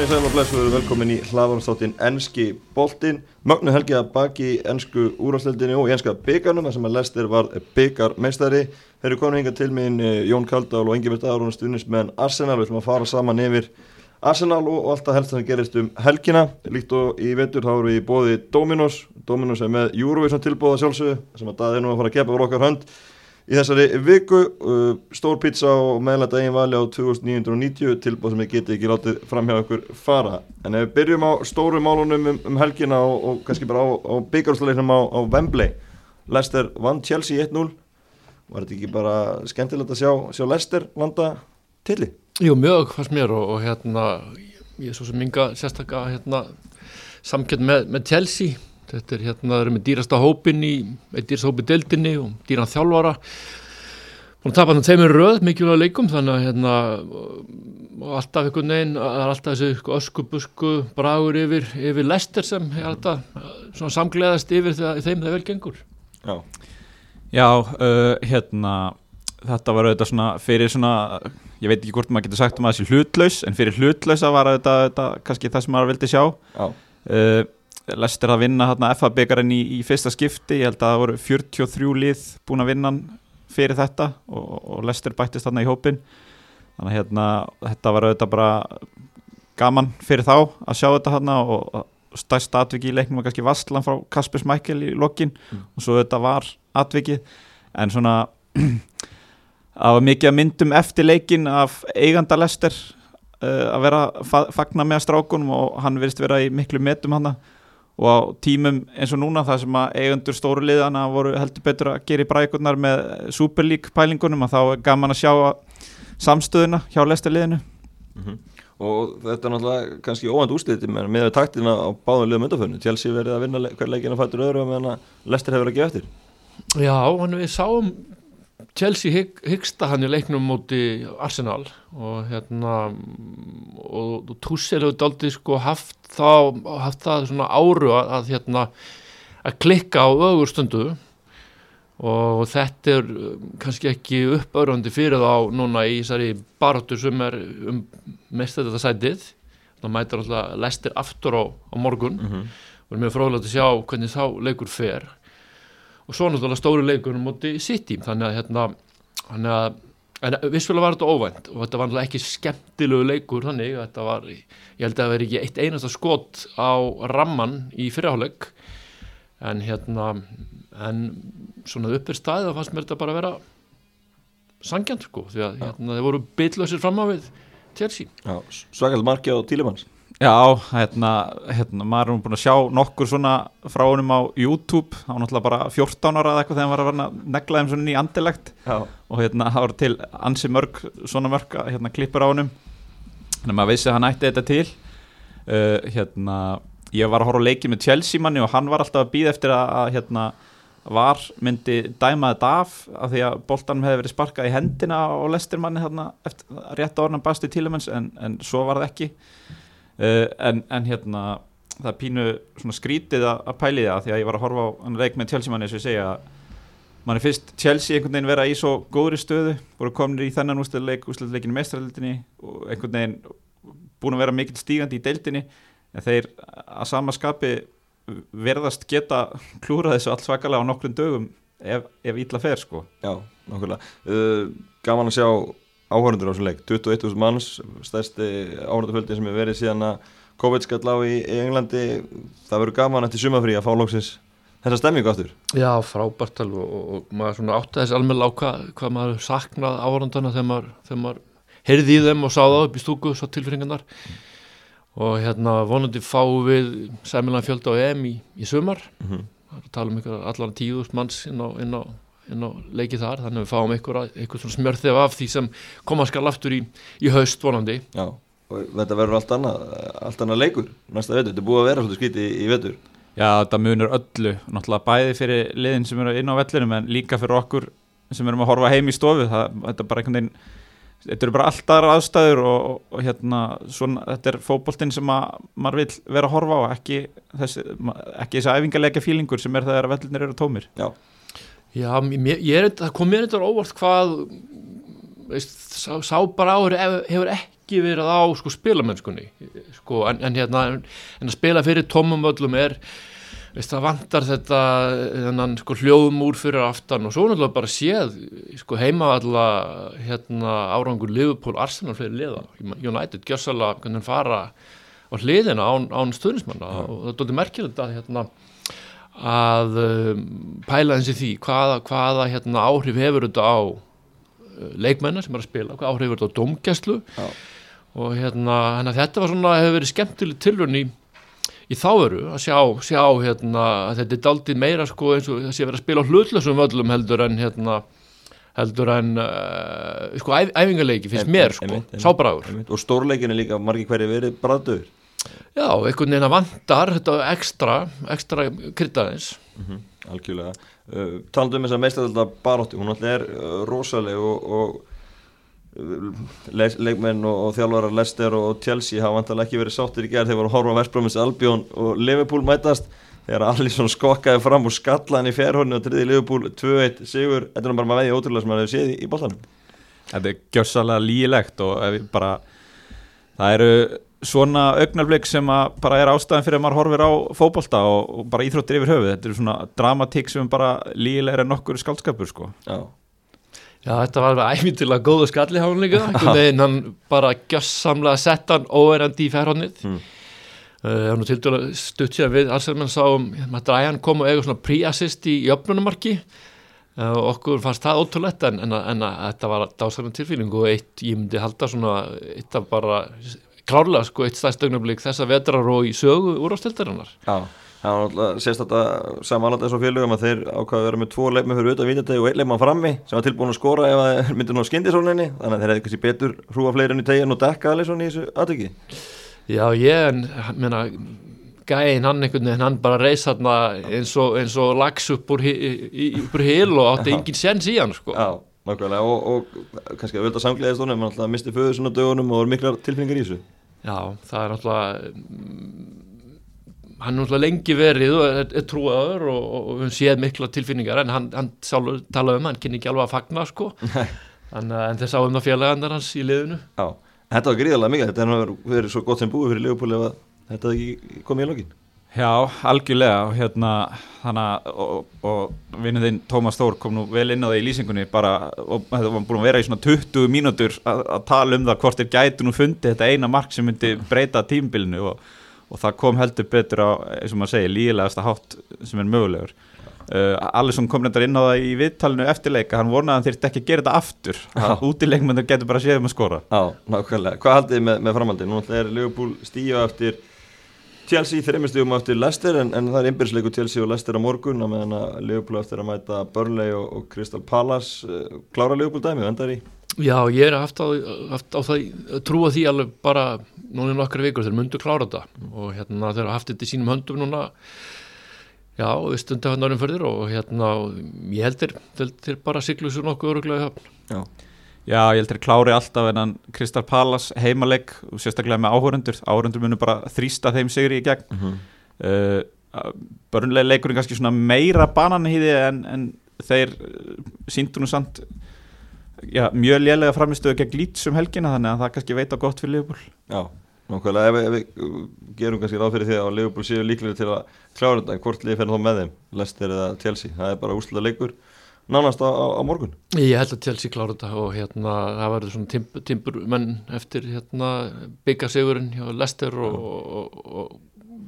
Komið í sæl og blessu, við erum velkomin í hlaðvarnstáttin Enski Boltin Mögnu helgi að baki ennsku úrvarsleildinni og enska byggarnum þar sem að Lester var byggarmeistari Þeir eru komin hinga til minn Jón Kaldál og Ingeberg Aron stuðnist með Arsenal. Við ætlum að fara saman yfir Arsenal og, og alltaf helst sem gerist um helgina. Líkt og í vetur þá eru við í bóði Dominos. Dominos er með Eurovision tilbóða sjálfsögðu sem að það er nú að fara að hönd Í þessari viku, uh, stór pizza og meðlæta eigin vali á 2990 tilbúð sem ég geti ekki látið fram hjá okkur fara. En ef við byrjum á stóru málunum um, um helgina og, og kannski bara á, á byggjárslalegnum á, á Wembley. Leicester vann Chelsea 1-0. Var þetta ekki bara skemmtilegt að sjá, sjá Leicester landa tilli? Jú, mjög fannst mér og, og hérna, ég er svo sem minga sérstakka hérna, samkjönd með, með Chelsea Þetta er hérna, það eru með dýrasta hópin í, dýrasta hópin deildinni og dýran þjálfara. Búin að tapa þannig þeimur röð, mikilvæg leikum, þannig að hérna, alltaf einhvern veginn, það er alltaf þessu sko, ösku, busku, bragur yfir, yfir lester sem er alltaf svona samgleðast yfir þegar þeim það vel gengur. Já, Já uh, hérna, þetta var auðvitað svona fyrir svona, ég veit ekki hvort maður getur sagt um að það sé hlutlaus, en fyrir hlutlausa var auðvitað, auðvitað kannski það sem maður vildi sjá. Já. Uh, Lester að vinna hérna FA byggarinn í, í fyrsta skipti, ég held að það voru 43 lið búin að vinna fyrir þetta og, og Lester bættist hérna í hópin þannig að hérna, þetta var auðvitað bara gaman fyrir þá að sjá þetta hérna og stærst atviki í leiknum var kannski Vastlan frá Kaspers Michael í lokkin mm. og svo þetta var atvikið. En svona það var mikið að myndum eftir leikin af eiganda Lester uh, að vera að fagna með strákunum og hann verist vera í miklu metum hann og á tímum eins og núna það sem að eigundur stóru liðana voru heldur betur að gera í brækurnar með superlík pælingunum að þá er gaman að sjá samstöðuna hjá lestarliðinu mm -hmm. og þetta er náttúrulega kannski óvænt úsliti með að taktina á báðum liðum undarförnu Chelsea verið að vinna hver leikin að fættur öðru meðan að lestar hefur að gefa eftir. Já, hann við sáum Chelsea hygg, hyggsta hann í leiknum múti Arsenal og hérna og, og Tussel hefur aldrei sko haft þá haft það svona áru að, að hérna að klikka á ögur stundu og þetta er um, kannski ekki uppörðandi fyrir þá núna í þessari baróttu sem er um mest þetta sætið þá mætir alltaf lestir aftur á, á morgun. Mm -hmm. og er mjög fróðilegt að sjá hvernig þá leikur fer og svo náttúrulega stóru leikunum múti sitt í þannig að hérna þannig að en vissfélag var þetta óvænt og þetta var náttúrulega ekki skemmtilegu leikur þannig. Þetta var, ég held að það veri ekki eitt einasta skot á ramman í fyrirháleik. En hérna en svona uppir staðið fannst mér þetta bara að vera sangjant sko því að hérna, þeir voru bytlausir fram á við Chelsea. Svakald marki á Tílimanns Já, hérna, hérna, maður er búin að sjá nokkur svona frá honum á YouTube, þá náttúrulega bara 14 ára eða eitthvað þegar hann var að negla þeim svona í andilegt. Já. og hérna það var til ansi mörg, svona mörg hérna klippur á honum, þannig að maður veist að hann ætti þetta til. Uh, hérna, ég var að horfa að leiki með Chelsea manni og hann var alltaf að býða eftir að, að hérna var myndi dæma þetta af af því að boltanum hefði verið sparkað í hendina á lestirmanni hérna eftir rétt orðan basti tílumens en, en svo var það ekki uh, en, en hérna það pínu skrítið að pæli það því að ég var að horfa á hann reik með Chelsea manni sem segja að mann er fyrst Chelsea einhvern veginn vera í svo góðri stöðu voru komin í þennan úsleik úsleikinu mestrarleildinni og einhvern veginn búin að vera mikil stígandi í deildinni en þeir að sama skapi verðast geta klúra þessu allt svakalega á nokkrum dögum ef, ef ítla fer sko. Já, nokkulega uh, Gaman að sjá áhörundur á þessu leik. 21.000 manns, stærsti áhörundaföldi sem hefur verið síðan að COVID skall á í, í Englandi. Það verður gaman eftir sumafrí að fá lóksins þessa stemmingu áttur Já, frábært alveg og, og maður svona átti þessi alveg á hvað, maður saknað áhörundana þegar maður, maður heyrði í þeim og sáða upp í stúku svo tilfringarnar og hérna vonandi fá við sæmilan fjölda á EM í, í sumar. Mm -hmm. það tala um ykkur allan tíðust manns inn á, inn á inn á leikið þar, þannig að við fáum eitthvað smjörþef af því sem koma skal aftur í, í haust vonandi. Já, og þetta verður allt annað allt annað leikur næsta vetur, þetta er búið að vera svolítið skýti í, í vetur. Já, þetta munur öllu, náttúrulega bæði fyrir liðin sem eru inn á vellinum en líka fyrir okkur sem erum að horfa heim í stofu. Það, þetta er bara einhvern veginn þetta eru bara allt aðra aðstæður og, og, og hérna, svona, þetta er fókbóltinn sem að maður vil vera að horfa á ekki þessi, ekki þessi æfingarleika fílingur sem er það að vellinir eru tómir. Já Já, mér, er, það kom mér eitthvað óvart hvað veist, sá, sá bara áður hefur ekki verið á sko spilamennskunni sko, en, en hérna en að spila fyrir tómum völlum er veist, það vantar þetta þennan sko hljóðum úr fyrir aftan og svo náttúrulega bara séð sko heima alla hérna árangur Liverpool, Arsenal fyrir liða United, Gjössala, hvernig fara á hliðina án, án stöðnismanna ja. og það er doldið merkilegt að hérna að um, pæla í því hvaða, hvaða hérna, áhrif hefur þetta á uh, leikmennar sem er að spila, hvaða áhrif hefur þetta á domgæslu og hérna þetta var svona, hefur verið skemmtileg tilvörn í í þáveru að sjá, sjá hérna, að þetta er daldið meira sko eins og þessi að vera að spila hlutlösum völlum heldur en hérna heldur en uh, sko æf, æfingarleiki finnst mér sko, sábráður og stórleikin er líka margi hverju verið bræðdöður já, einhvern veginn að vandar þetta ekstra, ekstra kryttaðins mm -hmm, algjörlega. Uh, talandu um þess að meistadölda barótti hún alltaf er uh, rosaleg og, og leikmenn og, og þjálfarar Leicester og Chelsea hafa vantilega ekki verið sáttir í gerð þegar voru að horfa Vestbrómins Albjón og Liverpool mætast. Þegar Allison skokkaði fram og skallaði í fjærhónu og triði Liverpool 2-1 sigur, þetta er bara með vegið ótrúlega sem hann hefur séð í, í bóllanum Þetta er gjörsalega lílegt og bara það eru svona augnarblik sem bara er ástæðan fyrir að maður horfir á fókbólta og, og bara íþróttir yfir höfu, þetta eru svona dramatík sem bara lílega er nokkur skaldskapur sko. Já. Já, þetta var alveg æfintilega góðu skalli hán líka, en hann bara gjössamlega sett hann óerandi í ferhónið mm. uh, hann til dæla stutt sér við alls sem hann sá um að Dræjan kom og eiga svona pre-assist í jöfnunumarki uh, og okkur fannst það ótrúlegt en, en, en að þetta var dásamlega tilfýling og eitt, ég myndi halda svona eitt af bara klárlega sko eitt stærst augnablík þessa vetrar og í sögu úr ástildarinnar Já Það að það samanlægt þessu félögum að þeir ákvaði að vera með tvo leikmenn fyrir auðvitað vítjategi og einn leikmann frammi sem var tilbúin að skora ef það myndir ná skindisóninni þannig að þeir hefði kannski betur hrúa fleirin í tegin og dekka alveg svona í þessu aðtöki Já ég en, menna gæðin hann einhvern veginn, hann bara reys þarna eins og, eins og lags upp úr, úr hil og átti engin sens í hann sko. Já, nákvæmlega og, og kannski að völda samgleðist honum, hann alltaf misti föðu svona dögunum og var miklar tilfinningar í þessu Já, það er alltaf hann er náttúrulega lengi verið og er, er trúaður og, og við séum mikla tilfinningar en hann, hann talaði um hann kynni ekki alveg að fagna sko. En, en þeir sáum það félagandar hans í liðinu. Já, þetta var gríðarlega mikið þetta er verið svo gott sem búið fyrir Leopold ef þetta ekki komið í lokin Já, algjörlega og hérna þannig og, og vinnuðinn Tómas Þór kom nú vel inn á það í lýsingunni bara og þetta var búin að vera í svona 20 mínútur að, að tala um það hvort þeir gætu nú fundið þetta eina mark sem myndi breyta tímbilinu og og það kom heldur betur á, eins og maður segir, lígilegasta hátt sem er mögulegur. Uh, Alisson kom reyndar inn á það í viðtalinu eftirleika, hann vonaði að hann þurfti ekki að gera þetta aftur að útileikmyndur getur bara séð um að skora. Já, nákvæmlega, hvað haldið með, með framhaldið? Nú Chelsea þreymistugum eftir Leicester en, en það er einbjörnsleiku Chelsea og Leicester á morgun að meðan að Leopold eftir að mæta Burnley og, og Crystal Palace. Uh, klára Leopold dæmi, vendar í? Já, ég er haft á, haft á það, trúa því alveg bara núna í nokkru vikur þeir myndu klára þetta. Og hérna þeir hafa haft þetta í sínum höndum núna já, við stundum hann árum fyrir og hérna ég heldur þeir bara siglu svo nokkuð öruglega í höfn. Já, já ég heldur klári alltaf en hann Kristal Pallas heimaleg og sérstaklega með áhörundur áhörundur munum bara þrýsta þeim sigri í gegn. Mm -hmm. uh, börnlega leikurinn kannski svona meira bananhýði en, en þeir síndu nú samt já, mjög lélega framistöðu gegn Lítsum helgina þannig að það kannski veita gott fyrir Liverpool. Já, nákvæmlega, ef, ef við uh, gerum kannski ráð fyrir því að Liverpool séu líklega til að klára þetta, hvort liði fyrir þá með þeim? Leicester eða Chelsea, það er bara úsluða leikur nánast á, á, morgun? Ég held að Chelsea klára þetta og hérna það verður svona timpur, timpur menn eftir hérna byggasegurinn hjá Leicester og, og, og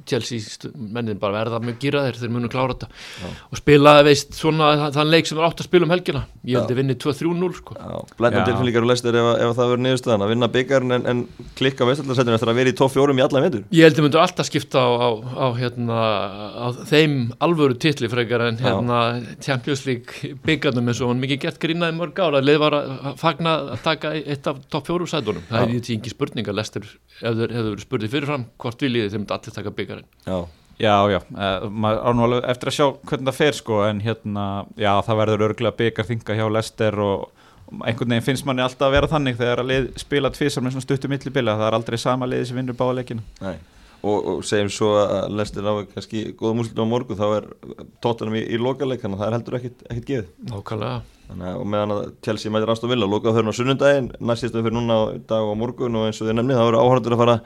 Chelsea mennin bara verða með gýraðir þeir munum klára þetta. Já. og spila veist svona þann leik sem er átt að spila um helgina. Ég held að vinni 2-3-0 sko. Blendum tilfélíkar og lestir ef, ef það verður niðurstöðan að vinna byggjarn en, en klikka vestaldarsætinu eftir að vera í tóf fjórum í alla meður Ég held að myndur alltaf skipta á, á, á, hérna, á þeim alvöru titli frekar en hérna, Champions League byggjarnum eins og hann mikið gert grínaði mörg ára að leið var að fagna að taka eitt af tóf fjórum sætunum. Það er byggjarn Já, já, já. Uh, alveg eftir að sjá hvernig það fer sko en hérna, já það verður örgulega byggarþinga hjá Lester og, einhvern veginn finnst manni alltaf að vera þannig þegar að lið spila tvísar með svona stuttum millibila það er aldrei sama liði sem vinnur báleikinu Nei. Og, og segjum svo að Lester á kannski góða múslitum á morgu þá er tóttunum í, í lokaleg þannig að það er heldur ekkit, ekkit geð Nákvæmlega. Þannig, og meðan að Chelsea mætir Aston Villa lókað fyrir á sunnundaginn, næst síðan fyrir núna dag og morgun og eins og þið nefnið það verður áhörður að fara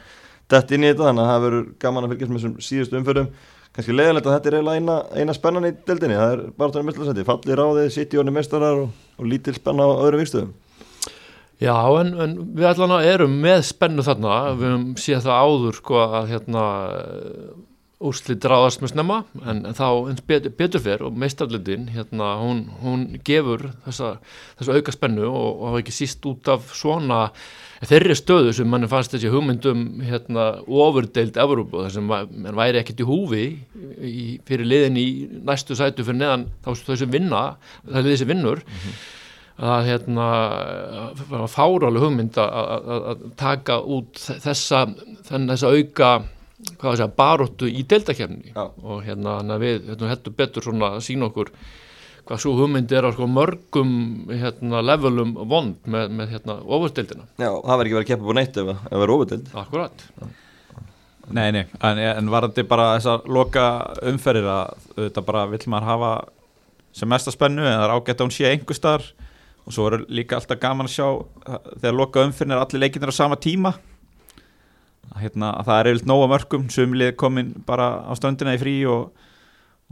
dætt inn í þetta þannig að það verður gaman að fylgjast með þessum síðustu umförum kannski leðilegt að þetta er eiginlega eina, eina spennan í deldinni, það er bara þannig meðslagsæti fallir á þið, sitt í orni mestarar og, og lítil spenna á öðrum vikstöðum Já, en, en við allan erum með spennu þarna, við höfum séð það áður sko að hérna úrslit ráðast með snemma. En, en þá eins betur, betur fyrr og meistarlindin hérna hún, hún gefur þessa, þessa auka spennu og, og ekki síst út af svona þeirri stöðu sem mann fannst þessi hugmyndum hérna ofurdeild Evrópu þar sem mann væri ekkert í húfi í, fyrir liðin í næstu sætu fyrir neðan þá sem vinna það er sem vinnur mm -hmm. að hérna fárálega hugmynd að taka út þessa, þenn, þessa auka segja, baróttu í deltakefni og hérna við hérna, heldur betur svona að sína okkur hvað svo hugmyndi er á sko, mörgum hérna, levelum vond með, með hérna, ofurdeildina. Já, það verður ekki verið að keppa búin eitt ef það verður ofurdeild. Akkurat. Já. Nei, nei, en, en var þetta bara þessar loka umferðir að þetta bara vill maður hafa sem mesta spennu en það er ágætt að hún sé einhver starf og svo verður líka alltaf gaman að sjá þegar loka umferðin er allir leikinir á sama tíma hérna, að það er eilt nóga mörgum sumlið komin bara á stöndina í frí og,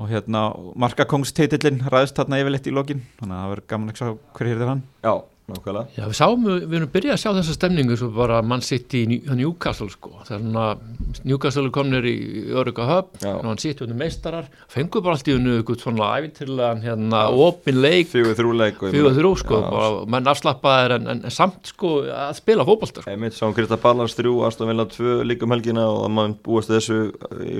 og hérna markakongstitillin ræðist þarna yfirleitt í lokin þannig að það verður gaman að sjá hverju er hann. Já, nákvæmlega. Já, við sáum, við erum byrjað að sjá þessa stemningu svo bara mann sitt í Newcastle sko, þannig að Newcastle komnir í Öruga höfn, hann sitt unni meistarar, fengur bara allt í unni eitthvað svona æfintilegan hérna opin leik, fjögur þrjú leik fjögur þrjú sko, bara, menn afslappaðir en, en, en samt sko að spila fókbaltar Ég mitt sá hann Krista Ballars þrjú, Aston Villa tvö líkum helgina og að maður búast þessu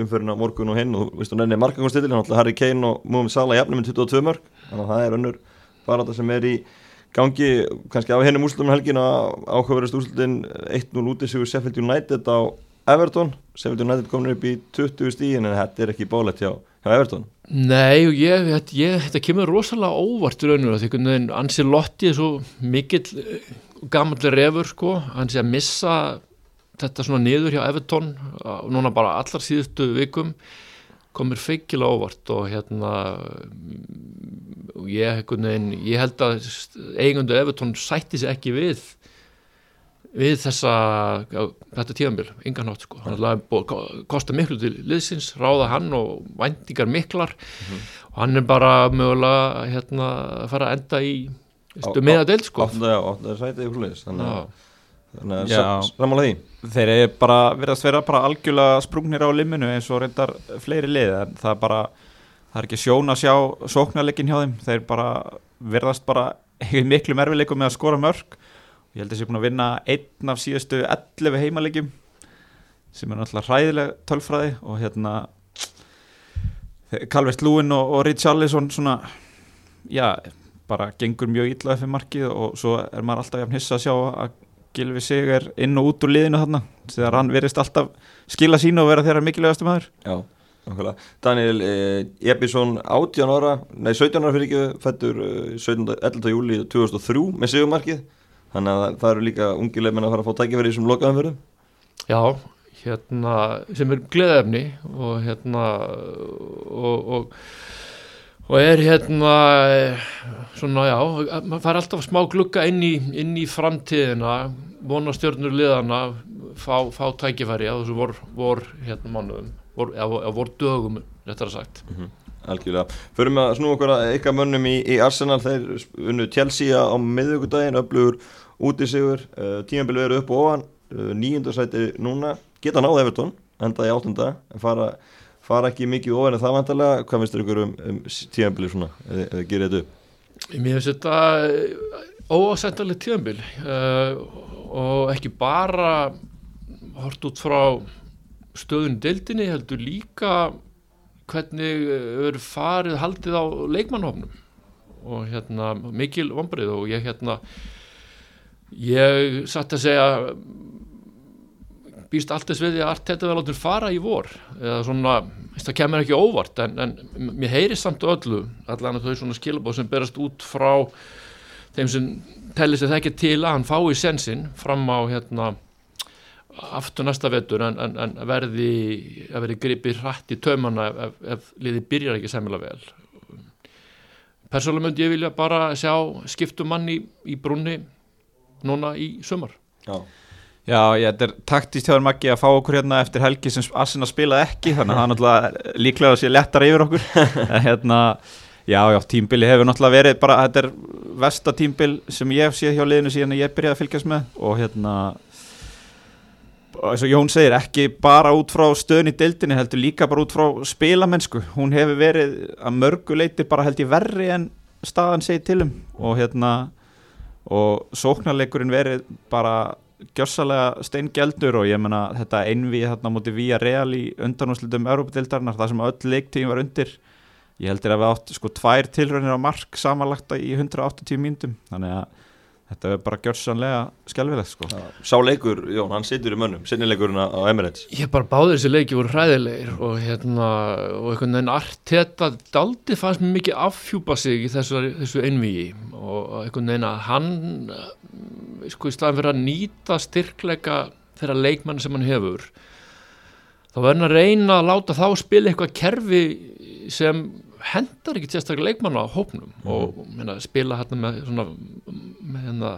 umfyrirna morgun og hinn og viðstu nefnir markakonstilin, hann ætla Harry Kane og Múmi Sala jafnum með 22 mörg, þannig að það er önnur bara þetta sem er í gangi kannski á hennum úrslutum helgin áhugaverðist úrslutin 1-0 úti sigur Sheffield United á Everton. Sheffield United komin upp í 20 stígin en þetta er ekki bólett hjá, hjá Everton. Nei og ég, ég, þetta kemur rosalega óvart í rauninu því að Ansi Lotti er svo mikill eh, gammallir refur sko, hann sé að missa þetta svona niður hjá Everton núna bara allar síðustu vikum komir feikilega óvart og hérna ég, veginn, ég held að eigundu Evertón sætti sér ekki við við þessa já, þetta tíðanbíl, yngan nátt sko hann kostar miklu til liðsins ráða hann og vendingar miklar mm -hmm. og hann er bara mögulega hérna að fara að enda í stu meðadel sko 8. sætið í hlulis þannig að þannig að samála því. Þeir eru bara verið að vera bara algjörlega sprungnir á liminu eins og reyndar fleiri lið en það er bara það er ekki sjón að sjá sóknarleikin hjá þeim. Þeir bara verðast bara miklu mervileikum með að skora mörg ég held að það sé búin að vinna einn af síðastu 11 heimalegjum sem er náttúrulega hræðileg tölfræði og hérna Calvert Lúin og, og Rich Allison svona já, bara gengur mjög illa eftir markið og svo er maður alltaf jafn hissa að sjá að Gilvi sig er inn og út úr liðinu þarna þegar hann verist alltaf skila sína og vera þeirra mikilvægastu maður. Já, okkurlega Daniel eh, Ebisson 18 ára nei 17 ára fyrir ekki fættur eh, 11. júli 2003 með sigumarkið þannig að það eru líka ungileg menn að fara að fá tækifæri í þessum lokaðum verðum Já, hérna sem er gleðefni og hérna og, og og er hérna svona já, maður fær alltaf smá glukka inn í, inn í framtíðina vonastjörnur liðana fá, fá tækifæri á þessu vor, vor hérna mannum, vor, eða vor dögum réttar að sagt. Mm -hmm. Algjörlega, förum að snú okkur að eitthvað mönnum í, í Arsenal, þeir unnu Chelsea á miðugudaginn, öflugur út í sigur, uh, tímanbili verið upp og ofan. Uh, nýjundarsæti núna. Geta náða Evertón, endaði áttunda en fara fara ekki mikið ofan en það vantarlega, hvað finnst þér ykkur um, um tíðanbili svona, eða, eða gerir þetta upp? Mér finnst þetta eh, óásættalegt tíðanbili uh, og ekki bara hort út frá stöðun deildinni heldur líka hvernig verður farið haldið á leikmannhofnum og hérna mikil vonbrið og ég hérna ég satt að segja býst allt þess við því að allt þetta vel áttur fara í vor? Eða svona, það kemur ekki óvart en, en mér heyrist samt öllu allan að þau svona skilabóð sem berast út frá þeim sem tellir sér það ekki til að hann fái sensin fram á hérna aftur næsta vetur en, en, en verði að verði gripið hrætt í taumana ef, ef, liði byrjar ekki semila vel. Persónulega myndi ég vilja bara sjá skiptum mann í, í brunni núna í sömur Já, Já, ég, þetta er taktist hjá Maggi að fá okkur hérna eftir helgi sem Asina spilaði ekki þannig að það er náttúrulega líklega að sé lettar yfir okkur. Hérna, já, já, tímbili hefur náttúrulega verið bara, þetta er vesta tímbil sem ég hef séð hjá liðinu síðan ég byrjaði að fylgjast með. Og hérna eins og Jón segir, ekki bara út frá stöðun í deildinni, heldur líka bara út frá spilamennsku, hún hefur verið að mörgu leiti bara held ég verri en staðan segir til um. Og hérna og sóknarleikurinn verið bara gjössalega steingjaldur og ég menna þetta einvið þarna mútið Vía Real í undanúslutum Európa-deildarinnar, það sem öll leiktíðin var undir. Ég heldur að við átt sko tvær tilröðinir á mark samanlagta í 180 mínutum, þannig að þetta er bara gjörsanlega skjálfilegt sko. Sá leikur, Jón, hann situr í mönnum sinnileikurinn á Emirates Ég bara báði þessi leiki voru hræðilegir og hérna, og einhvern veginn Arteta daldi fannst mér mikið affjúpa sig í þessu, þessu einvíi og einhvern veginn að hann sko í staðan fyrir að nýta styrkleika þeirra leikmann sem hann hefur þá verður hann að reyna að láta þá spila eitthvað kerfi sem hendar ekki sérstaklega leikmann á hópnum mm. og menna, spila hérna með svona með hérna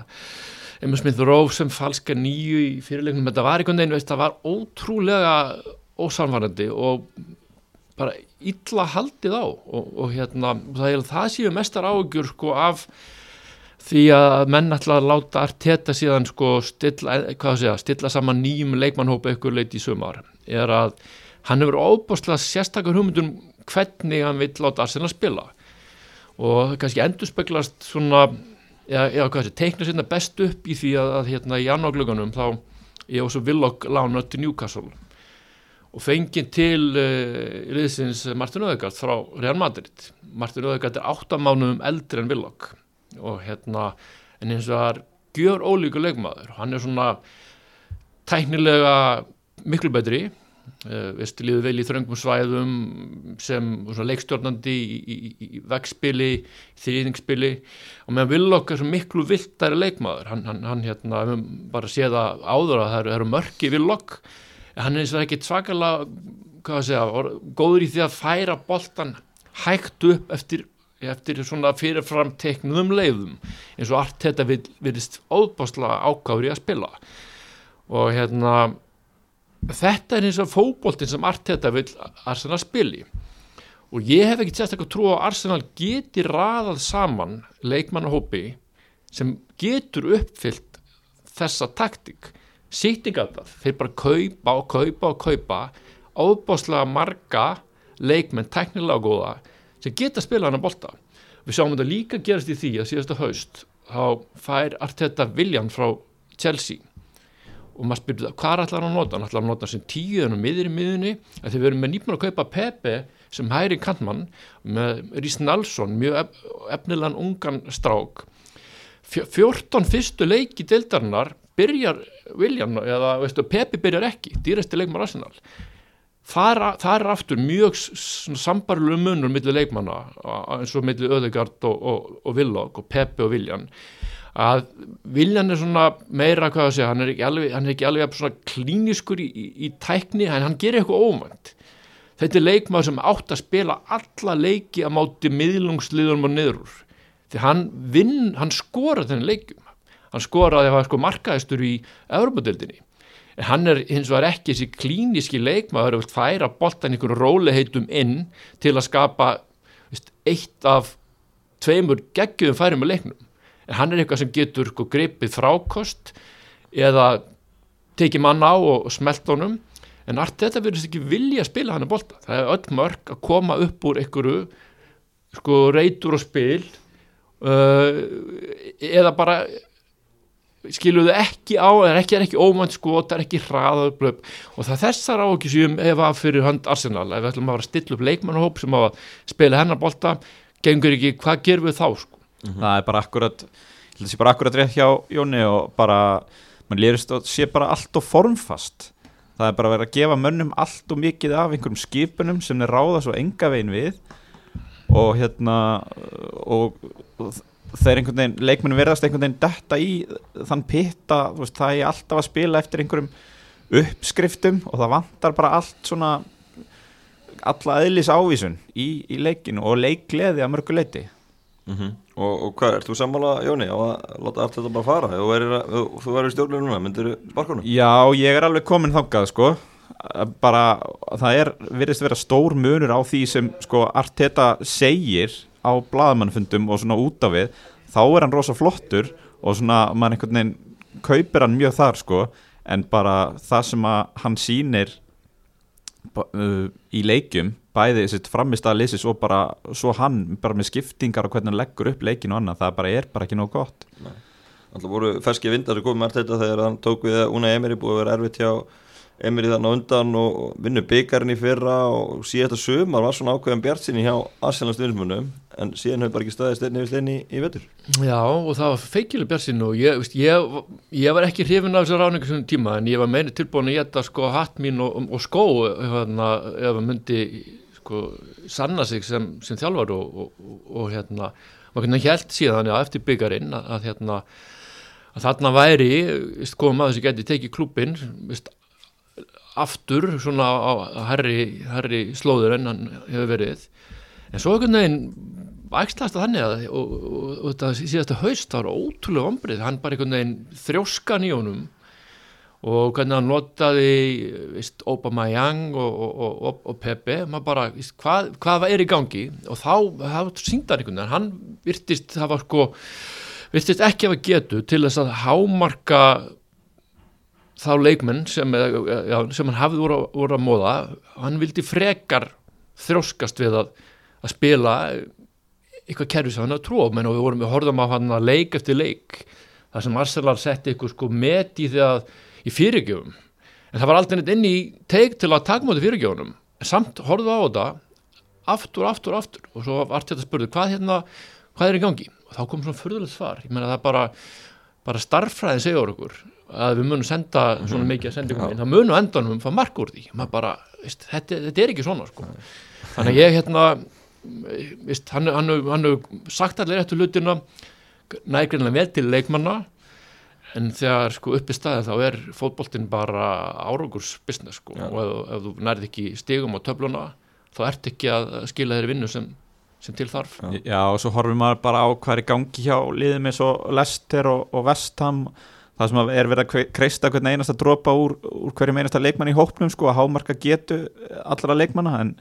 Emil Smith Rowe sem falska nýju í fyrirleiknum, þetta var einhvern veginn, veist, það var ótrúlega ósamvarandi og bara illa haldið á og, og hérna, það er það séu mestar áhugjur sko af því að menn ætla að láta Arteta síðan sko stilla, segja, stilla saman nýjum leikmannhópa ykkur leiti í sumar, er að hann hefur óbúslega sérstakar hugmyndum hvernig hann vill láta Arsenal spila. Og kannski endur speglast svona, já, já hvað sé, teikna sérna best upp í því að, að hérna í janúarglögunum þá ég og svo Villog lána til Newcastle. Og fengið til uh, liðsins Martin Öðegard frá Real Madrid. Martin Öðegard er 8 mánuðum eldri en Villog og hérna en eins og það er gjör ólíku leikmaður. Hann er svona tæknilega miklu betri liður vel í þröngum svæðum sem leikstjórnandi í, í, í vegspili, þrýðingspili og meðan Willock er svo miklu viltæri leikmaður, hann, hann, hann hérna, bara sé það áður að það eru, mörki Willock, hann er eins og ekki svakalega, hvað að segja góður í því að færa boltan hægt upp eftir, eftir svona fyrirfram teknum leiðum eins og allt þetta virðist óbáslega ákáður í að spila. Og hérna þetta er eins og fókbóltinn sem Arteta vil Arsenal spili og ég hef ekki sérstaklega trú á Arsenal geti raðað saman leikmannahópi sem getur uppfyllt þessa taktik sýtingað þeir bara kaupa og kaupa og kaupa ábáslega marga leikmenn teknilega góða sem geta spila hann að bolta. Við sjáum þetta líka gerast í því að síðasta haust þá fær Arteta viljan frá Chelsea og maður spyrur það, hvað er allar að nota? Hann? Ætlar að nota sem tíu en miður í miðunni að þeir verður með nýpun að kaupa Pepe sem hæri kantmann með Rís Nalsson, mjög ef, efnilegan ungan strák. 14 fyrstu leiki deildarinnar byrjar William eða veistu, Pepe byrjar ekki, dýrasti leikmar Arsenal. Það er, það er aftur mjög sambarlu munur millir leikmanna eins og millir Ödegard og, og, og Villog og Pepe og William að Viljan er svona meira hvað að segja, hann er ekki alveg, er ekki alveg klíniskur í, í, í tækni en hann gerir eitthvað óvænt. Þetta er leikmað sem átt að spila alla leiki að máti miðlungsliðum og niður því hann vinn, hann skora þennan leikum hann skora að það var sko markaðistur í Európa-dildinni en hann er hins vegar ekki þessi klíniski leikmað það er að færa boltan einhverju róliheitum inn til að skapa veist, eitt af tveimur geggjum færum með leiknum en hann er eitthvað sem getur sko, gripið frákost eða tekið mann á og smelt honum. En allt þetta verðist ekki vilja að spila hann að bolta. Það er öll mörg að koma upp úr einhverju sko reytur og spil uh, eða bara skiluðu ekki á það er ekki, ekki ómænt sko, það er ekki hraðað og það þessar á ekki sem ef að fyrir hönd Arsenal, ef við ætlum að stilla upp leikmannahóp sem á að spila hennar bolta. Gengur ekki, hvað gerum við þá sko mm -hmm. það er bara akkurat það sé bara akkurat rétt hjá Jóni og bara, mann lýrist að sé bara allt og formfast það er bara verið að gefa mönnum allt og mikið af einhverjum skipunum sem þeir ráða svo enga veginn við og hérna og, og þeir einhvern veginn, leikmennum verðast einhvern veginn detta í þann pitta veist, það er alltaf að spila eftir einhverjum uppskriftum og það vantar bara allt svona alla eðlis ávísun í, í leikinu og leikleði að mörgu leiti mm -hmm. Og, og hvað, ert þú sammála Jóni á að láta allt þetta bara fara? Þú verður í stjórnlega núna, myndir þú sparkunum? Já, ég er alveg komin þangað sko. Bara, það er virðist vera stór munur á því sem sko Arteta segir á bladamannfundum og svona út af við. Þá er hann rosa flottur og svona mann einhvern veginn kaupir hann mjög þar sko. En bara það sem að hann sýnir í leikjum bæði sitt framist að lisis og bara svo hann bara með skiptingar og hvernig hann leggur upp leikin og annað, það bara er bara ekki nóg gott. Alltaf voru ferski vindar sem komið með allt þetta þegar hann tók við að Una Emery búið að vera erfitt hjá Emir í þann á undan og vinnu byggarinn í fyrra og síðan þetta sömar var svona ákveðan bjart sinni hjá Arsenal stundismunum en síðan hefur bara ekki staðist einni við slinni í vettur Já og það var feikileg bjart sinni og ég, veist, ég, ég var ekki hrifin af þessu ráningu svona tíma en ég var meini tilbúin að geta sko hatt mín og, og skó hérna, ef það myndi sko sanna sig sem, sem þjálfar og, og, og hérna maður hérna held síðan já, eftir byggarinn að, að hérna að þarna væri, komum að þessi geti tekið veist aftur svona á herri, herri slóður en hann hefur verið. En svo einhvern veginn ægslast að þannig að og, og, og þetta síðasta haust var ótrúlega ombrið hann bara einhvern veginn þrjóskan í honum og hvernig hann notaði vist, Obama Young og, og Pepe bara, vist, hvað, hvað er í gangi? Og þá, þá syngdar einhvern veginn hann virtist, það var sko virtist ekki að getu til þess að hámarka þá leikmenn sem, já, sem hann hafði voru, voru að móða hann vildi frekar þróskast við að, að spila eitthvað kerfi sem hann hafði tróð og við vorum við horfðum á hann að leik eftir leik þar sem Arsenal setti eitthvað sko met í því að í fyrirgjöfum. En það var aldrei neitt inn í teik til að taka móti fyrirgjöfunum. En samt horfðu á þetta aftur, aftur, aftur. Og svo var þetta spurðu hvað hérna, hvað er í gangi? Og þá kom svona fyrðulegt svar. Ég menna það bara, bara starffræðin segjur okkur að við munum senda svona mhm. mikið að senda ykkur inn, þá munum endanum að marka úr því, maður bara, veist, þetta, þetta er ekki svona sko, þannig að ég hérna, veist, hann hefur sagt allir eftir hlutina nægrinlega vel til leikmanna en þegar sko upp í staði þá er fótboltinn bara árangurs business sko ja. og ef, ef þú nærði ekki stigum á töfluna þá ert ekki að skila þeirri vinnu sem, sem til þarf Já. Já og svo horfum maður bara á hvað er gangi hjá liðið með svo Lester og, og Vestham og það sem er verið að kreista hvern einasta dropa úr, úr hverjum einasta leikmann í hópnum sko að hámarka getu allra leikmanna en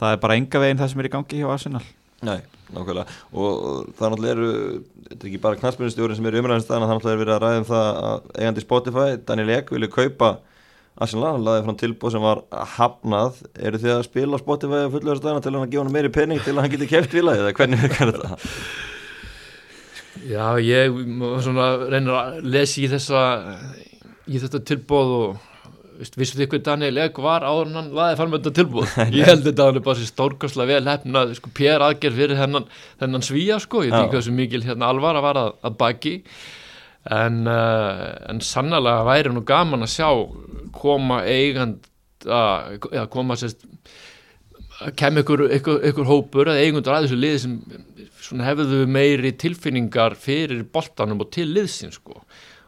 það er bara enga veginn það sem er í gangi hjá Arsenal. Nei, nákvæmlega. Og það náttúrulega eru, þetta er ekki bara knallspunnistjórin sem er umræðinstæðan, það náttúrulega er verið að ræða um það að eigandi Spotify, Daniel Ek vilja kaupa Arsenal, hann laði frá tilbúð sem var hafnað, eru þið að spila á Spotify á fullöðarstæðana til hann að gefa hann meiri penning til að hann geti kæft vilja eða hvernig virkar þetta? Já, ég svona, reynir að lesa í þessa í þetta tilbóð og vissu þið hvað Daniel Egg var áður en hann laði fara með þetta tilbúð ég held þetta að hann er bara sér stórkastlega vel hefnað sko, pér aðgerð fyrir hennan, hennan svíja sko, ég hvað sem mikil hérna, alvar að vara að, að baki. En, uh, en sannlega væri nú gaman að sjá koma eigand að ja, koma sérst kem ykkur, ykkur, ykkur hópur eða eigundur að þessu liði sem hefðu meiri tilfinningar fyrir boltanum og til liðsin sko.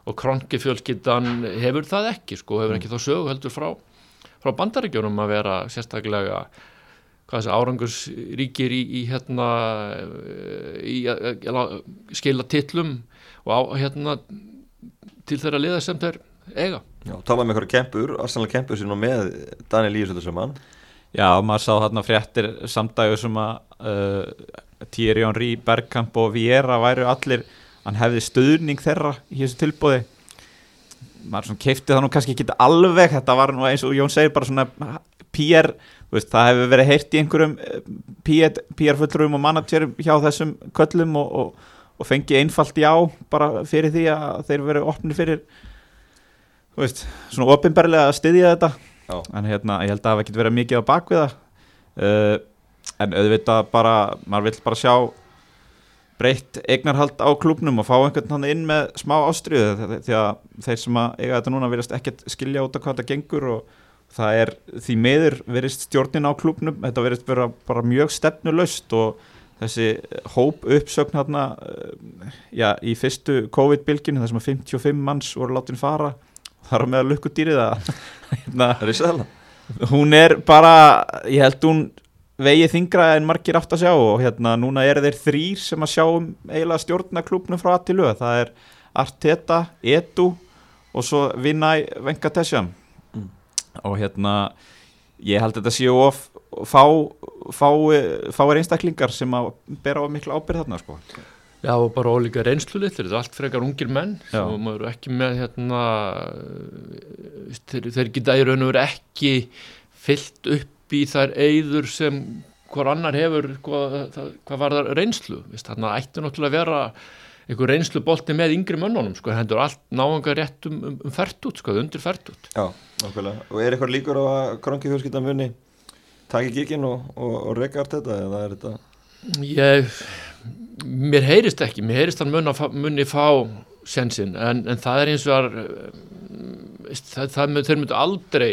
og kronkifjölskyldan hefur það ekki sko, hefur ekki þá sögu heldur frá, frá bandaríkjónum að vera sérstaklega árangursríkir í, í, hérna, í að skila tillum og á, hérna, til þeirra liða sem þeir eiga Já, talaðum einhverja kempur, Arsenal kempur sem var með Daniel Lífsöldur sem hann Já, maður sá þarna fréttir samdægur sem að uh, Thierry Henry, Bergkamp og Viera væru allir, hann hefði stöðning þeirra í þessu tilbúði maður svona keipti það nú kannski ekki alveg, þetta var nú eins og Jón segir bara svona PR, veist, það hefur verið heyrt í einhverjum PR, PR fullrum og managerum hjá þessum köllum og, og, og fengi einfalt já bara fyrir því að þeir verið opni fyrir veist, svona ofinberlega að styðja þetta. Já. en hérna, ég held að það hef ekkert verið mikið á bakviða uh, en auðvitað bara, maður vill bara sjá breytt eignarhald á klubnum og fá einhvern hann inn með smá ástriðu því að þeir sem að eiga þetta núna verðast ekkert skilja út af hvað þetta gengur og það er því meður verist stjórnin á klubnum, þetta verist vera bara mjög stefnulöst og þessi hóp uppsögn hérna já, í fyrstu COVID-bylginu þar sem að 55 manns voru látin fara þar með að lukkudýrið að hérna, hún er bara, ég held hún vegið þingra en margir átt að sjá og hérna núna eru þeir þrýr sem að sjá um eiginlega stjórnaklúpnum frá Attilu það er Arteta, Edu og svo Vinay Venkatesham mm. og hérna ég held að þetta séu of fá, fá, fáir einstaklingar sem að bera á miklu ábyrð þarna sko Já og bara ólíka reynslu litlir, þetta er allt frekar ungir menn Já. og maður eru ekki með hérna þeir, þeir geta í raun og veru ekki fyllt upp í þær eigður sem hver annar hefur hvað, það, hvað var það reynslu þannig að ættu náttúrulega að vera einhver reynslu bolti með yngri mönnunum sko, hendur allt náðanga rétt um, um, um fært út, sko, undir fært út Já, okkurlega, og er eitthvað líkur á að kronki fjölskyldan munni taki kíkin og, og, og rekart þetta eða er þetta Ég mér heyrist ekki, mér heyrist hann munni, munni fá sensin en, en það er eins og að eh, það, það, þeir myndu aldrei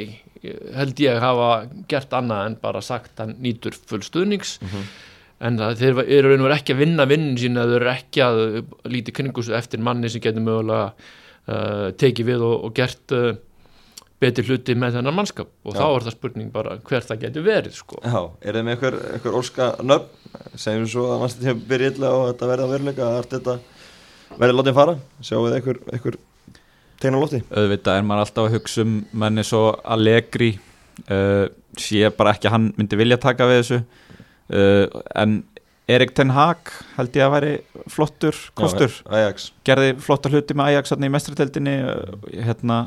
held ég hafa gert annað en bara sagt að nýtur full stuðnings mm -hmm. en það, þeir eru ekki að vinna vinnin sín eða þeir eru ekki að líti kringus eftir manni sem getur mögulega uh, tekið við og, og gert uh, betri hluti með þennan mannskap og Já. þá er það spurning bara hver það getur verið sko. Já, er það með einhver, einhver orska nöfn segjum svo að mannstætti hefur byrjið illa og þetta verði að veruleika að þetta verði látið fara, sjáum við einhver, einhver tegna lótti. Öðvitað er maður alltaf að hugsa um menni svo Allegri uh, sé bara ekki að hann myndi vilja taka við þessu. Uh, en Erik Ten Hag held ég að væri flottur kostur, Já, gerði flottar hluti með Ajax í mestrateldinni uh, hérna,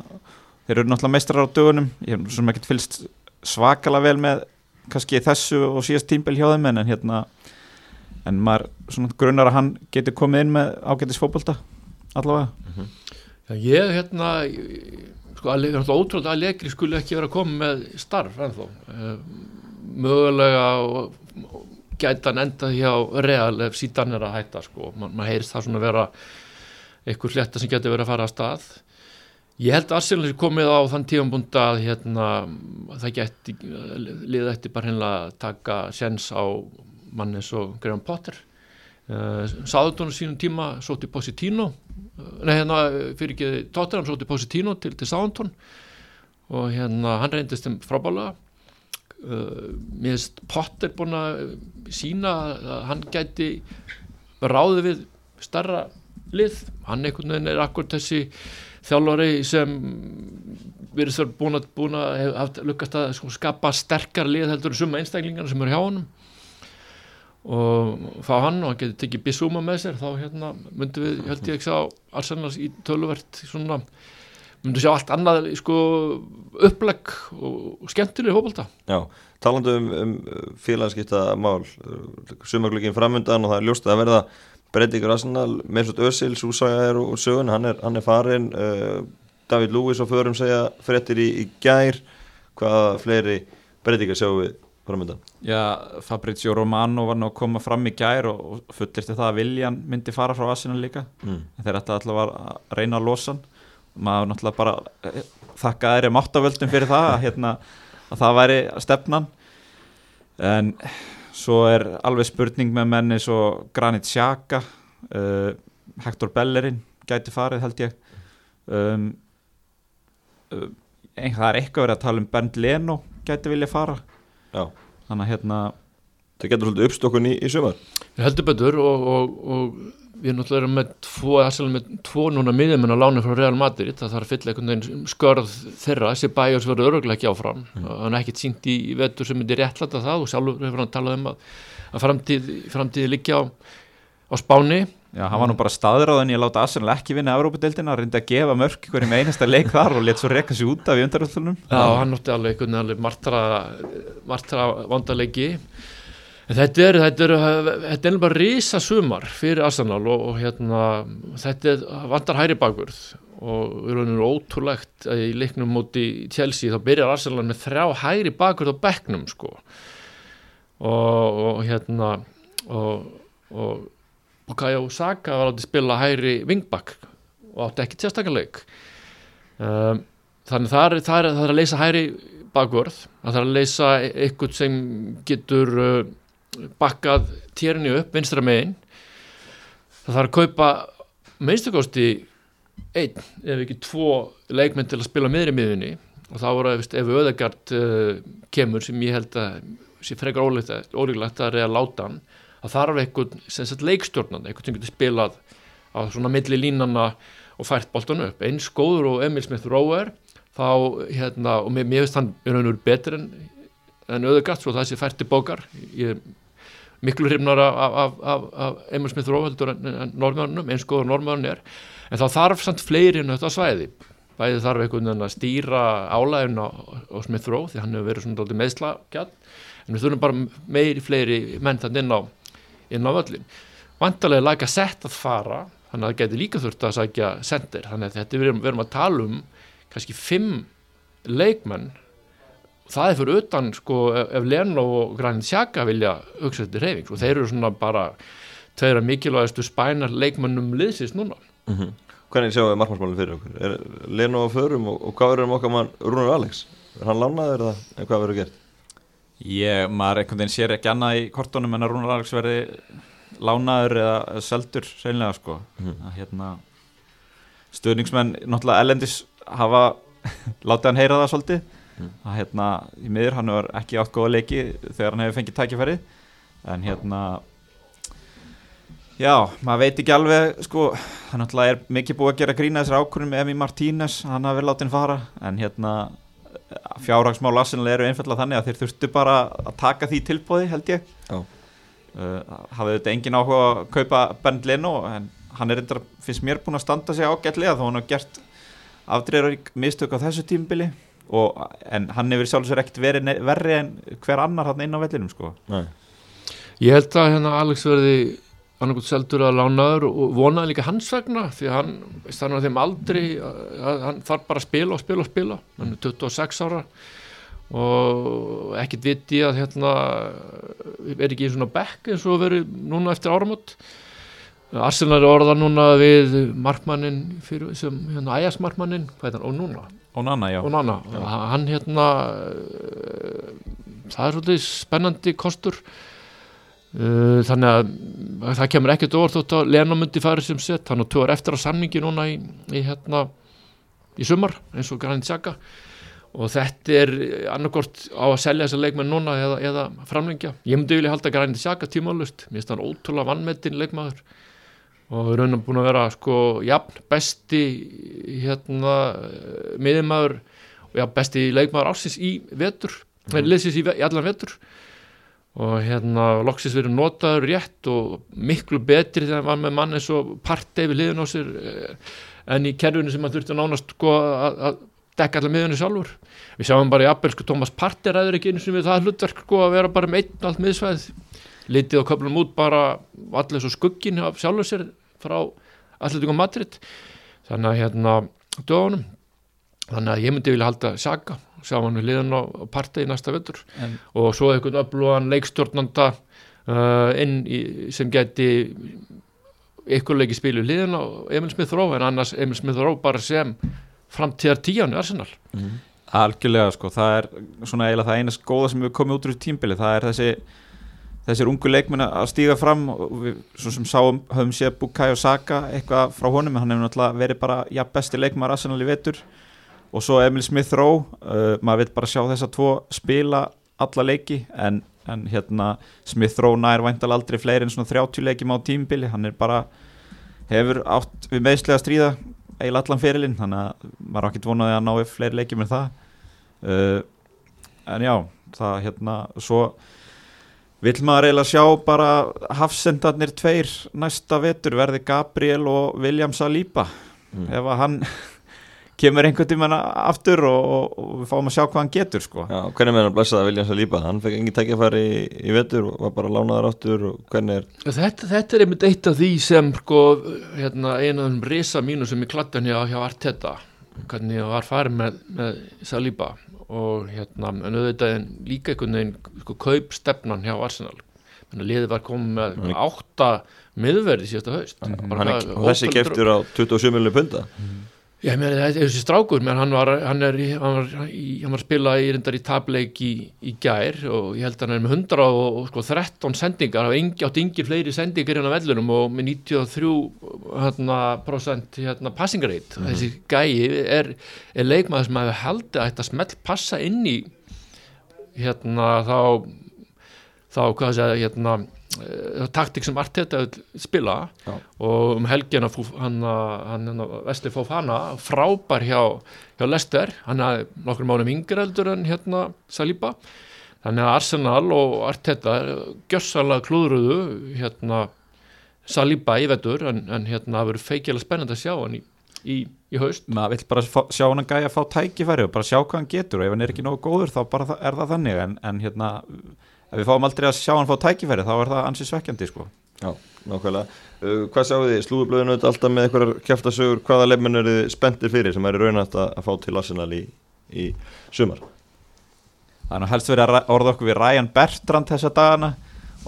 þeir eru náttúrulega mestrar á dögunum. Ég hef svona ekkert fylst svakala vel með kannski þessu og síðast tímbel hjá þeim en hérna en maður svona grunnar að hann getur komið inn með ágættis fókbalta allavega. Mm -hmm. Ég hérna sko ótrúlega að legri skulle ekki vera að koma með starf ennþá. Uh, mögulega og, og gæta hann enda hjá real ef síðan er að hætta sko. Man, maður heyrst það svona vera einhver hletta sem getur verið að fara að stað. Ég held að Arsenal er komið á þann tífambund að hérna það geti liða eftir bara hérna að taka sens á mannes og Graham Potter. Eh, Sáðutónu sínum tíma sóti Positino nei hérna fyrir ekki tóttir hann sóti Positino til, til Sáðuntón og hérna hann reyndist þeim frábálega uh, finnst Potter búin að sína að hann gæti ráði við starra lið, hann einhvern veginn er akkur þessi þjálfari sem verður þurr búin að, búin að hafa lukkast að sko, skapa sterkar lið heldur um suma einstaklingarna sem eru hjá honum og fá hann og hann getur tekið Bissúma með sér þá hérna myndum við, held ég ekki sá Arsenals í töluvert svona myndum sjá allt annað sko upplegg og skemmtileg hópulta Já, talandu um, um félagskipta mál sumaglögin framöndan og það er ljóst að verða breytingur Arsenal, Mesut Özil Súsaga er úr sögun, hann er, hann er farin uh, David Lewis og förum segja frettir í, í gær hvaða fleiri breytingar sjáum við framöndan? Já, Fabrizio Romano var nú að koma fram í gær og, fullirti það að Viljan myndi fara frá Arsenal líka mm. þeir ætti alltaf að reyna að losa hann maður náttúrulega bara eh, þakka þeirri máttavöldum fyrir það að, hérna, að það væri stefnan en svo er alveg spurning með menni svo Granit Xhaka uh, Hector Bellerin gæti farið held ég um, uh, það er eitthvað verið að tala um Bernd Leno gæti vilja fara. Þannig að hérna það getur svolítið uppstokkun í, í sömar Við heldum betur og, og, og við erum náttúrulega með tvo, með tvo núna miðjumenn á lánu frá Real Madrid. Það þarf að fylla einhvern veginn skörð þeirra þessi bæjars verður öruglega ekki áfram. Mm. hann er ekkert sínt í, vetur sem er réttlata það og sjálfur hefur hann talað um að, að framtíð, framtíði liggja á, á spáni Já, hann var nú bara staðráðin í að láta Arsenal ekki vinna Európa-deildina, reyndi að gefa mörk hverjum einasta leik þar og let svo reyka sér út af í undaröldunum. Já, hann nótti alveg, alveg martra, martra vandalegi þetta er þetta er, þetta er bara risa sumar fyrir Arsenal og, og hérna þetta er, vandar hæri bakvörð og við erum ótrúlegt að í leiknum múti Chelsea þá byrjar Arsenal með þrjá hæri bakvörð á bekknum sko og, og hérna og, og Bukayo Saka var átti að spila hæri vingbakk og átti ekki tjastakaleg um, þannig það er, það, er, það er að leysa hæri bakvörð það er að leysa eitthvað sem getur uh, bakkað térni upp vinstra megin. Það þarf að kaupa minnstakosti einn ef ekki tvo leikmenn til að spila meðri miðunni og þá voru ef, ef Öðegard uh, kemur sem ég held að sé frekar ólíklegt að reyða láta hann það þarf einhvern leikstjórnan einhvern sem getur spilað á svona milli línana og fært boltan upp. Eins góður og Emil Smith Rowe þá hérna og mér, finnst hann veru betur en, en auðvitað svo það sé fært í bókar. Ég er miklu hrifnar af, af, af, af Emil Smith Rowe heldur en, en normörnum eins góður normörn er. En þá þarf samt fleiri en þetta svæði. Bæði þarf einhvern veginn að stýra álæðin á, á Smith Rowe því hann hefur verið svona meðslaggjall en við þurfum bara meiri fleiri menn þann inn á inn á völlin vantarlega er læka sett að fara þannig að það getur líka þurft að sækja sendir þannig að þetta við erum, að tala um kannski fimm leikmenn það er fyrir utan sko ef Leno og Granit Xhaka vilja hugsa þetta reyfing og þeir eru svona bara tveira mikilvægastu spænar leikmennum liðsins núna mm -hmm. Hvernig sjáum við markmannsmálinn fyrir okkur? Er Leno á förum og, og hvað verður um okkar mann Rúnar Alex? Er hann lánaður eða hvað verður gert? Ég, maður einhvern veginn sér ekki annað í kortunum en að Rúnar Alex verði lánaður eða seldur seinlega sko. Mm að hérna stöðningsmenn náttúrulega ellendis hafa látið hann heyra það svolítið. Mm. að hérna í miður hann var ekki átt góða leiki þegar hann hefur fengið tækifæri en hérna já, maður veit ekki alveg sko, hann náttúrulega er mikið búið að gera grína þessar ákvörðum með Emi Martínez hann hafi verið látið hann fara. En hérna fjárhagsmál Arsenal eru einfallega þannig að þeir þurftu bara að taka því tilbóði held ég. Uh, hafið þetta engin áhuga að kaupa Bernd Leno en hann er eitthvað, finnst mér búin að standa sig ágætlega þá hann har gert afdreður mistök á þessu tímbili og, en hann hefur sjálfsögur ekkert verið verri en hver annar hann inn á vellinum sko. Ég held að hérna Alex verði annarkot seldur að lánaður og vonaði líka hans vegna því að hann stannar þeim aldrei að hann þarf bara að spila og spila og spila. Hann er 26 ára og ekkert viti að hérna er ekki eins og bekk eins og verið núna eftir áramöld Arsenal er orðað núna við markmannin fyrir sem hérna ægasmarkmannin og núna Onana, já. Onana, já. hann hérna það er svolítið spennandi kostur þannig að það kemur ekkert orð þótt að Lenamundi fari sem sett, hann og tjóðar eftir á samningi núna í, í hérna í sumar eins og Granit Xhaka. Og þetta er annarkort á að selja þessa leikmenn núna eða, eða framlengja, ég myndi vilja halda Granit Xhaka tímálust, mér finnst hann ótrúlega vannmetinn leikmaður. Og við erum búin að vera sko jafn besti hérna miðjumæður og jafn besti leikmaður ársins í vetur, mm. leysins í, í allan vetur og hérna loksins verið notaður rétt og miklu betri þegar hann var með mann eins og partei við liðin á sér eh, en í kerfinu sem hann þurfti að nánast sko að, að dekka allar miðjunni sjálfur. Við sjáum bara í appelsku Thomas Partey ræður ekki eins og við það hlutverk sko að vera bara með einn allt miðsvæð litið og köflum út bara allir svo skuggin af sjálfur sér frá Alltík og Madrid. Þannig að hérna dögunum. Þannig að ég myndi vilja halda Saga sjá hann við liðan á partei í næsta vettur og svo eitthvað öflugan leikstjórnanda uh, inn í, sem geti ykkur leiki spilu liðan á Emil Smith-Rowe en annars Emil Smith-Rowe bara sem framtíðar tíjan í Arsenal. Mm. Algjörlega sko, það er svona eiginlega það eina góða sem við komum út úr tímbili, það er þessi þessir ungu leikmenn að stíga fram og við svo sem sáum höfum séð Bukai og Saka eitthvað frá honum hann hefur náttúrulega verið bara ja, besti leikmar Arsenal í vetur og svo Emil Smith-Rowe uh, maður vil bara sjá þess að tvo spila alla leiki en, en hérna Smith-Rowe nær væntal aldrei fleiri en svona 30 leikjum á tímbili hann er bara hefur átt við meðslega stríða eiginlega allan fyrirlinn þannig að maður ákveðt vonaði að ná fleiri leikjum en það. Uh, en já það hérna svo Vil maður eiginlega sjá bara hafsendarnir tveir næsta vetur verði Gabriel og William Saliba. Mm. ef að hann kemur einhvern tíma aftur og, og, og við fáum að sjá hvað hann getur sko. Já, hvernig með hann blessaði William Saliba? Hann fekk engin tækifæri í, í vetur og var bara lánaðar áttur og hvernig er... Þetta, þetta er einmitt eitt af því sem sko, hérna, einu af þeim resa mínu sem ég klattan hjá, hjá Arteta hvernig ég var farið með, með Saliba og hérna, en auðvitað líka einhvern veginn sko, kaupstefnan hjá Arsenal liðið var komið með átta miðverði síðasta haust mm -hmm. og þessi keftur á 27 miljónu punta mm. Já, mér, það er þessi strákur, menn hann var, hann er, hann var, hann var spilað í reyndar í tableik í, í gær og ég held að hann er með 100 og, og sko 13 sendingar, engi, átt yngi fleiri sendingar hérna vellunum og með 93% hérna, hérna, passingarreit. Mm -hmm. Þessi gæi er, er leikmaður sem hefur held að þetta smelt passa inn í hérna þá þá hvað að segja hérna, uh, taktik sem Arteta spila Já. og um helgina hann, hann, hann Vesli Fofana frábær hjá, hjá Lester hann er nokkur mánum yngri eldur en hérna Saliba. Þannig að Arsenal og Arteta gjössalega klúðruðu hérna Saliba í vetur en, en hérna það verður feikilega spennandi að sjá hann í, í, í haust. Maður vill bara fá, sjá hann að gæja að fá tækifæri og bara sjá hvað hann getur og ef hann er ekki nógu góður þá bara er það þannig. En, en hérna ef við fáum aldrei að sjá hann fá tækifæri þá er það ansið svekkjandi sko Já, nákvæmlega. Uh, hvað sjáu þið? Slúðublöðinu alltaf með einhverjar kæftasögur, hvaða leifmenn eru þið spenntir fyrir sem er raunætt að, að fá til Arsenal í, í sumar? það er helst verið að orða okkur við Ryan Bertrand þessa dagana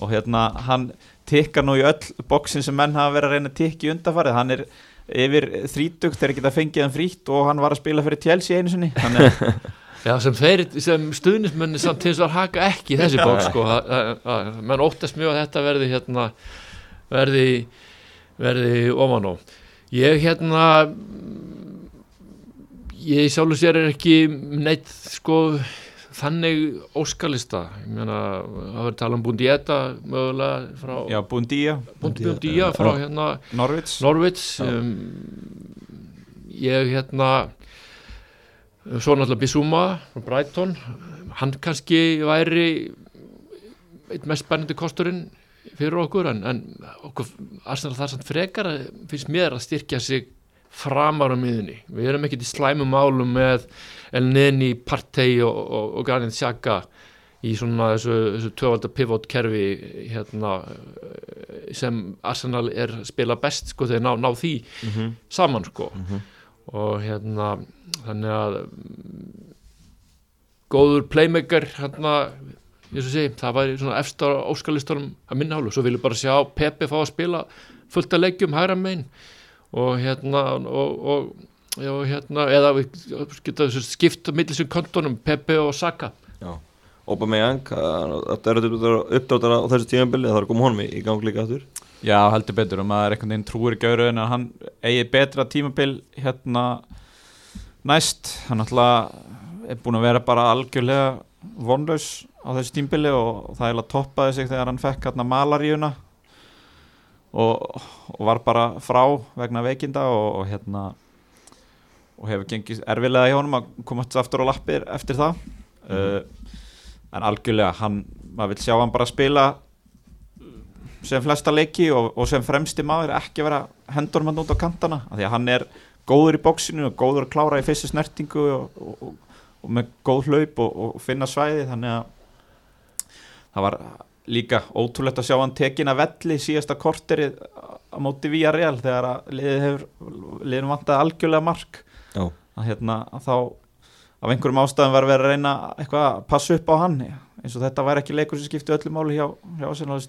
og hérna hann tikkar nú í öll bóksin sem menn hafa verið að reyna að tikka í undarfarið hann er yfir þrítugt þegar geta fengið hann frítt og hann var að spila fyrir Chelsea einu sinni þannig Já, sem, þeir, sem stuðnismenni samt til þess að haka ekki í þessi bók sko, að, að, að, menn óttast mjög að þetta verði hérna verði, verði ofan á. Ég hérna ég sjálfur sér er ekki neitt sko þannig óskalista. Ég meina, það verður tala um Bundieta mögulega frá já, Bundía, Bundieta frá hérna Norvits Norvits um, ég hérna svo náttúrulega Bissúma frá Brighton hann kannski væri eitt mest spennandi kosturinn fyrir okkur en, en okkur Arsenal þar samt frekar finnst mér að styrkja sig framar á miðunni við erum ekkert í slæmum málum með El Neni, Partey og, og, og Granit Xhaka í svona þessu, þessu tvövalda pivot kerfi hérna sem Arsenal er spila best sko þegar ná, ná því Mm -hmm. saman sko Mhm. Og hérna þannig að mm, góður playmaker hérna ég svo segi, það væri svona efst á óskalistanum að minna hálfu, svo vil ég bara sjá Pepe fá að spila fullt að leggjum hægra megin og hérna og, og, og hérna eða við þessu skipta millisum kontonum Pepe og Saka Já. Aubameyang, þetta er uppdáttar á þessu tímanbili, það er koma honum í, í gang líka aftur. Já, heldur betur og maður er einhvern veginn trúir öðru en að hann eigi betra tímabil hérna næst, hann alltaf er búin að vera bara algjörlega vonlaus á þessu tímbili og það er að toppaði sig þegar hann fekk hérna malaríuna og, og var bara frá vegna veikinda og, og hérna og hefur gengið erfilega hjá honum að komast aftur á lappir eftir það. Uh, en algjörlega hann, maður vil sjá hann bara spila sem flesta leiki og, og sem fremsti maður ekki vera hendur mann út á kantana af því að hann er góður í bóksinu og góður að klára í fyrstu snertingu og, og, og, með góð hlaup og, og finna svæði þannig að það var líka ótrúlegt að sjá hann tekin að velli síðasta korterið á móti Vía Real þegar að liðin vantaði algjörlega mark Já. að hérna að þá af einhverjum ástæðum var verið að reyna eitthvað að passa upp á hann eins og þetta væri ekki leikur sem skipti öllu máli hjá, hjá Arsenal á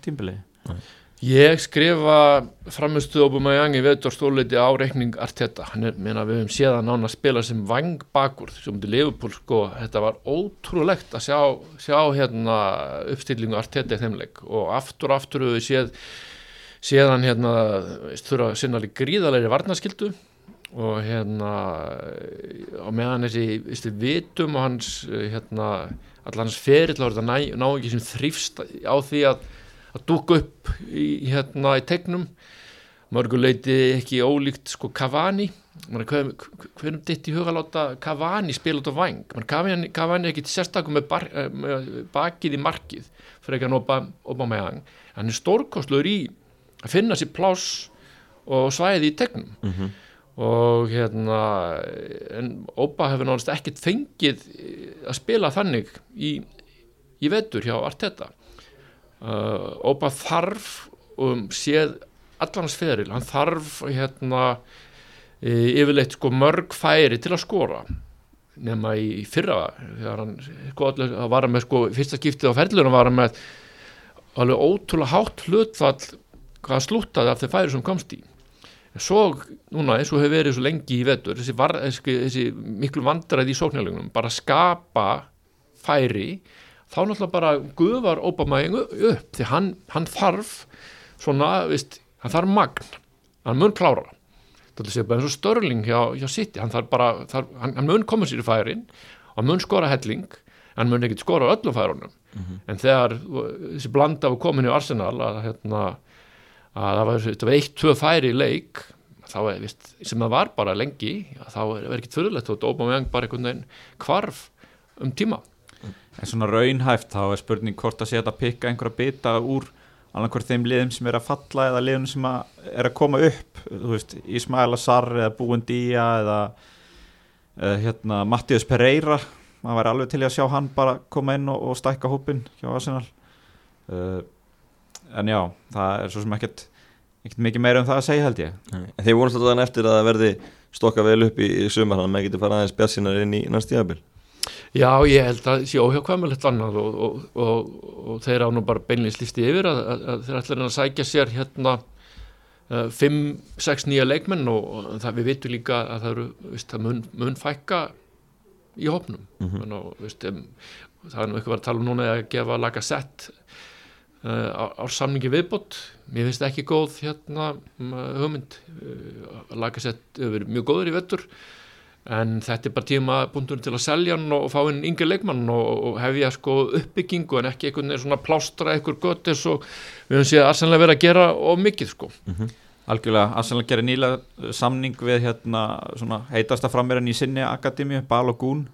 tímbili Ég skrifa framistuð Aubameyang í vetur stóleiti á reikning Arteta, hann er, meina við höfum séð að nána að spila sem vang bakur sem til Liverpool sko, þetta var ótrúlegt að sjá, sjá hérna uppstillingu Arteta í þeimleik og aftur og aftur höfum við séð séðan hérna veist, þurfa sinna alveg gríðalegri varnaskildu og hérna á meðan þessi vitum og hans hérna allan hans ferill á þetta ná, ná ekki sem þrýfst á því að að dúka upp í, hérna í tegnum. Mörguleiti ekki ólíkt sko Cavani. Hvernig ditt í huga láta Cavani spila út á Man, Cavani, Cavani er ekki sérstakum með, bar, eh, með bakið í markið fyrir ekki að nópa opa með hann hann er stórkostluður í að finna sér pláss og svæði í tegnum. Mm -hmm. og hérna en Opa hefur náttúrulega ekkert fengið að spila þannig í, í vetur hjá Arteta uh, Opa þarf um séð allan hans feril, hann þarf hérna e, yfirleitt sko mörg færi til að skora nema í fyrra þegar hann sko, allir, hann var hann með sko fyrsta skiptið á ferlunum var hann með alveg ótrúlega hátt hlutfall hvað slúttaði af þeir færi sem komst í. Svo núna eins og hefur verið svo lengi í vetur þessi, var, þessi, þessi miklu vandræði í sóknarlegunum bara skapa færi þá náttúrulega bara guðvar Óbamæðing upp því hann, hann þarf svona, veist, hann þarf magn. Hann mun klára þetta sé bara eins og störling hjá, hjá City. Hann bara, þarf, hann, hann mun koma sér í færin og hann mun skora helling. Hann mun ekkit skora öllum færunum. Mm -hmm. en þegar þessi blanda var komin í Arsenal að, hérna, að það var, var eitt, tvö færi í leik þá er, vist, sem það var bara lengi þá er það ekkit fyrirlegt og með bara einhvern veginn kvarf um tíma En svona raunhæft þá er spurning hvort að setja að pikka einhverja bita úr annarkvært þeim liðum sem er að falla eða liðum sem að er að koma upp. Þú veist, Ismail Azar eða Búendía eða uh, hérna, Mattias Pereira. Maður væri alveg til að sjá hann bara koma inn og, og stækka hópin hjá Arsenal. Uh, en já, það er svo sem ekkert ekkert mikið meira um það að segja held ég. Þið vonast alltaf eftir að það verði stokka vel upp í, í sumar þannig að maður getur farað aðeins björnsinar inn í næst tíðabil Já, ég held að það sé óhjákvæmulegt annað og, og, og, og þeir á nú bara beinleins listi yfir að, að, að þeir ætla að sækja sér hérna 5-6 nýja leikmenn og það við vitum líka að það eru veist, að mun, mun fækka í hópnum. Mm -hmm. Og, veist, um, það er nú eitthvað að tala um núna að gefa laga sett uh, á, á samningi viðbót. Mér finnst ekki góð hérna um, hugmynd. Uh, laga sett hefur mjög góður í vettur en þetta er bara tíma búintur til að selja hann og fá inn yngir leikmann og, hefja sko uppbyggingu en ekki einhvern veginn svona plástra einhver gött eins og við höfum séð að Arsenal verið að gera of mikið sko mm -hmm. Algjörlega, Arsenal gerir nýla samning við hérna heitasta framverðan í sinni akademi, Balogun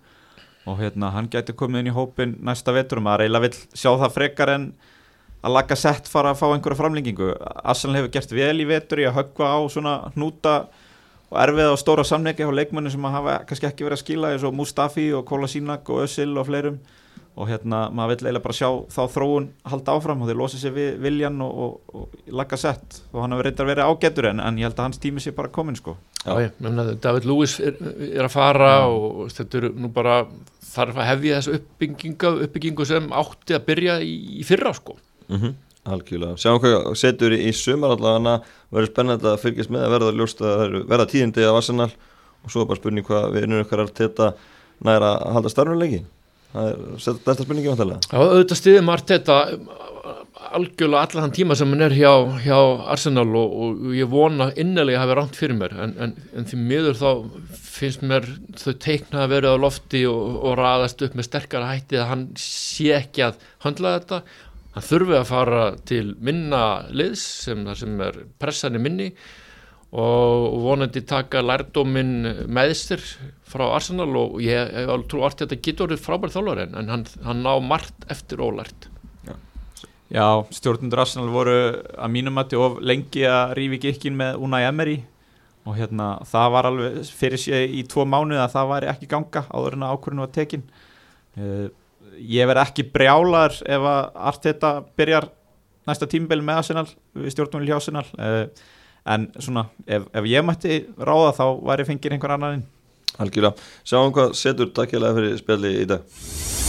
og hérna hann gæti komið inn í hópin næsta vetur og maður eiginlega vil sjá það frekar en að laga sett fara að fá einhverja framlengingu. Arsenal hefur gert vel í vetur í að höggva á svona hnúta og erfið á stóra samneiki á leikmennu sem hafa kannski ekki verið að skila eins og Mustafi og Kolasínak og Özil og fleirum og hérna maður vil eiginlega bara sjá þá þróun halda áfram og þeir losa sér við Viljan og, og, og laga sett og hann hefur reyndar verið ágættur en, en ég held að hans tími sé bara komin sko Já, ég menna David Lewis er, er að fara Já. og þetta eru nú bara þarf að hefja þessu uppbyggingu, uppbyggingu sem átti að byrja í, í fyrra sko mm -hmm. Algjörlega, sjáum hvað setur í sumar allavega verður spennandi að fylgjast með að verða ljóst að verða tíðindi af Arsenal. Og svo er bara spurning hvað við erum okkar að þetta næra að halda starfnuleiki það er þetta spurningi vantilega Já, auðvitað stiðið margt þetta algjörlega allan hann tíma sem hann er hjá, hjá Arsenal og, og ég vona innlega að hafa ránt fyrir mér. En, en, en því miður þá finnst mér þau teikna að vera á lofti og, og raðast upp með sterkara hætti að hann sé ekki að handla þetta hann þurfi að fara til minna liðs sem, sem er pressan í minni og vonandi taka lærdóminn meðstir frá Arsenal og ég, ég trú að þetta getur orðið frábært þálar en hann, hann ná margt eftir ólært. Já, stjórnundur Arsenal voru að mínum að of lengi að rífi gikkin með Unai Emery og hérna það var alveg fyrir sig í tvo mánu að það væri ekki ganga áður en að ákvörðinu var tekin. Uh, ég verð ekki brjálar ef að Arteta byrjar næsta tímbel með Arsenal við stjórnunni hjá Arsenal uh, en svona ef, ef ég mætti ráða þá væri fengir einhver annan inn. Algjörlega, sjáum hvað setur takkjælega fyrir spjalli í dag